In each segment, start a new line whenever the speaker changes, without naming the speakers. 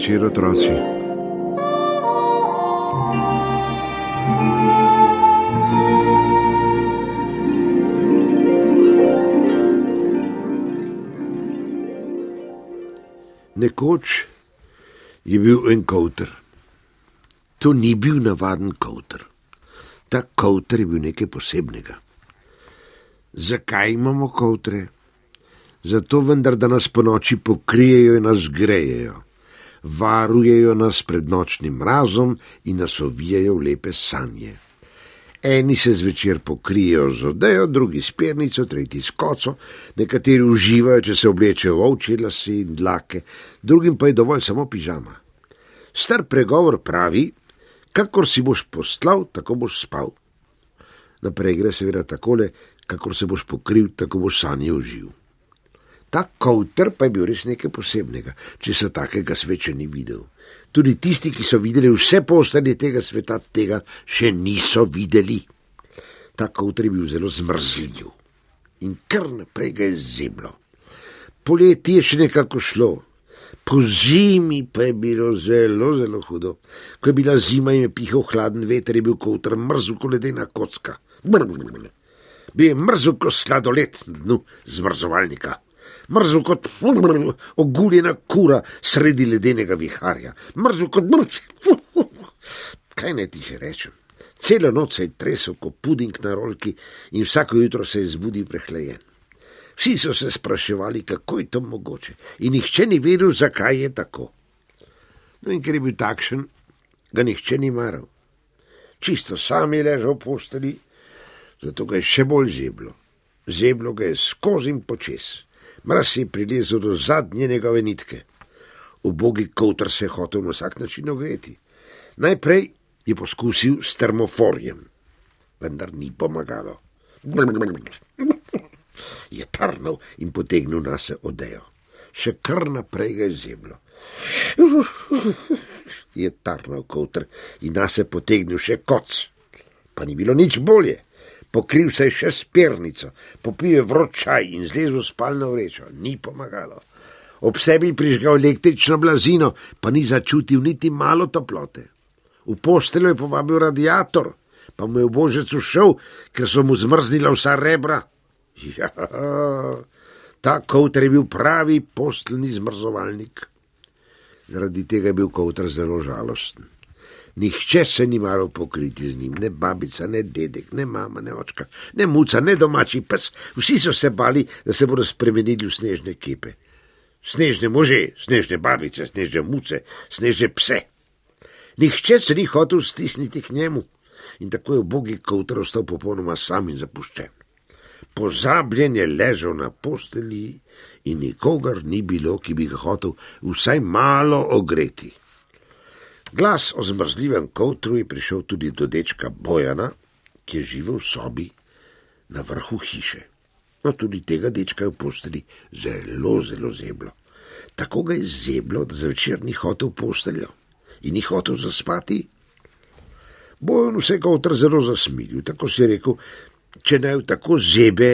Večer, otroci. Nekoč je bil en kavter. To ni bil navaden kavter. Ta kavter je bil nekaj posebnega. Zakaj imamo kavtre? Zato vendar, da nas po noči pokrijejo in nas grejejo, varujejo nas pred nočnim mrazom in nas ovijajo v lepe sanje. Eni se zvečer pokrijejo z odejo, drugi s pernico, tretji s koco, nekateri uživajo, če se oblečejo v ovčje lase in dlake, drugim pa je dovolj samo pižama. Star pregovor pravi: Kakor si boš poslal, tako boš spal. Naprej gre seveda takole, kakor se boš pokril, tako boš sanje uživ. Ta kavter pa je bil res nekaj posebnega, če se takega sveča ni videl. Tudi tisti, ki so videli vse postelje tega sveta, tega še niso videli. Ta kavter je bil zelo zmrzljiv in kar naprej ga je zeblo. Poletje je še nekako šlo, po zimi pa je bilo zelo, zelo hudo. Ko je bila zima in je pihal hladen veter, je bil kavter mrzel kot ledena kocka. Bil je mrzel kot sladoled na dnu zmrzovalnika mrzel kot oguljena kura sredi ledenega viharja, mrzel kot mrc. Kaj naj ti že rečem? Celo noč se je tresel kot puding na rolki in vsako jutro se je zbudil prehlajen. Vsi so se spraševali, kako je to mogoče, in nihče ni vedel, zakaj je tako. No, in ker je bil takšen, ga nihče ni maral. Čisto sam je ležal v posteli, zato ga je še bolj zeblo. Zeblo ga je skozi in počes mraz je prilezel do zadnje njegove nitke. Ubogi kotr se je hotel na vsak način ogreti. Najprej je poskusil s termoforjem, vendar ni pomagalo. Je trnil in potegnil na se odejo. Še kar naprej ga je zemlo. Je trnil kotr in na se potegnil še koc. Pa ni bilo nič bolje pokril se je še s pernico, popil je vročaj in zlezel spalno vrečo, ni pomagalo. Ob sebi prižgal električno blazino, pa ni začutil niti malo toplote. V posteljo je povabil radiator, pa mu je v božec ušel, ker so mu zmrznila vsa rebra. Ja, ta kavter je bil pravi postelni zmrzovalnik. Zaradi tega je bil kavter zelo žalosten. Nihče se ni maral pokriti z njim, ne babica, ne dedek, ne mama, ne očka, ne muca, ne domači pes. Vsi so se bali, da se bodo spremenili v snežne kipe. Snežne može, snežne babice, snežne muce, snežne pse. Nihče se ni hotel stisniti k njemu in tako je bogi kotr ostal popolnoma sam in zapuščen. Pozabljen je ležal na posteli in nikogar ni bilo, ki bi ga hotel vsaj malo ogreti. Glas o zmrzljivem kotru je prišel tudi do dečka Bojana, ki je živel v sobi na vrhu hiše. No, tudi tega dečka je v posteli zelo, zelo zeblo. Tako ga je zeblo, da zvečer ni hotel v posteljo in ni hotel zaspati. Bojan vse kotr zelo zasmilil, tako si je rekel, če naj v tako zebe,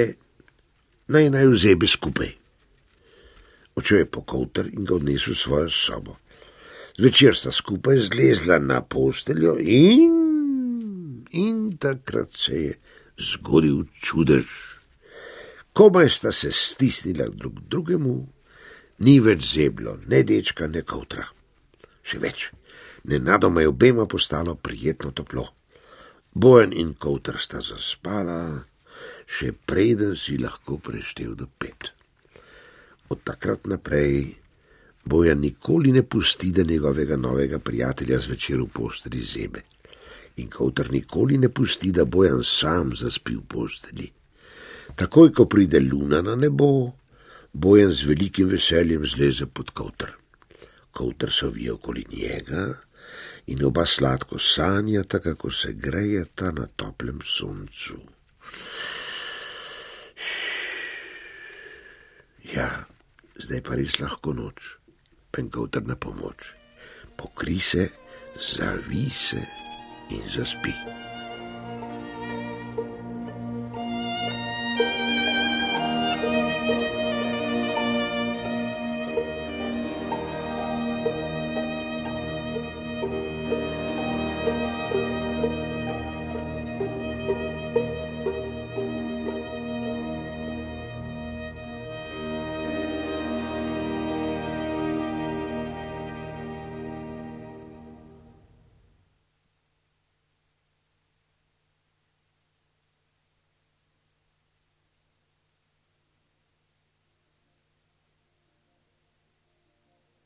naj naj v zebe skupaj. Očel je po kotr in ga odnesel v svojo sobo. Zvečer sta skupaj zlezla na posteljo in, in takrat se je zgodil čudež. Komaj sta se stisnila drug drugemu, ni več zeblo, ne dečka, ne kautra. Še več, nenadoma je obema postalo prijetno toplo. Bojen in kautr sta zaspala, še preden si lahko preštel do pet. Od takrat naprej Bojan nikoli ne pusti, da njegovega novega prijatelja zvečer v posteli zebe. In Kowter nikoli ne pusti, da Bojan sam zaspi v posteli. Takoj, ko pride luna na nebo, Bojan z velikim veseljem zleze pod Kowter. Kowter se ovije okoli njega in oba sladko sanjata, kako se grejeta na toplem soncu. Ja, zdaj pa res lahko noč penkauter na pomoč. Pokri se, zavi se in zaspi.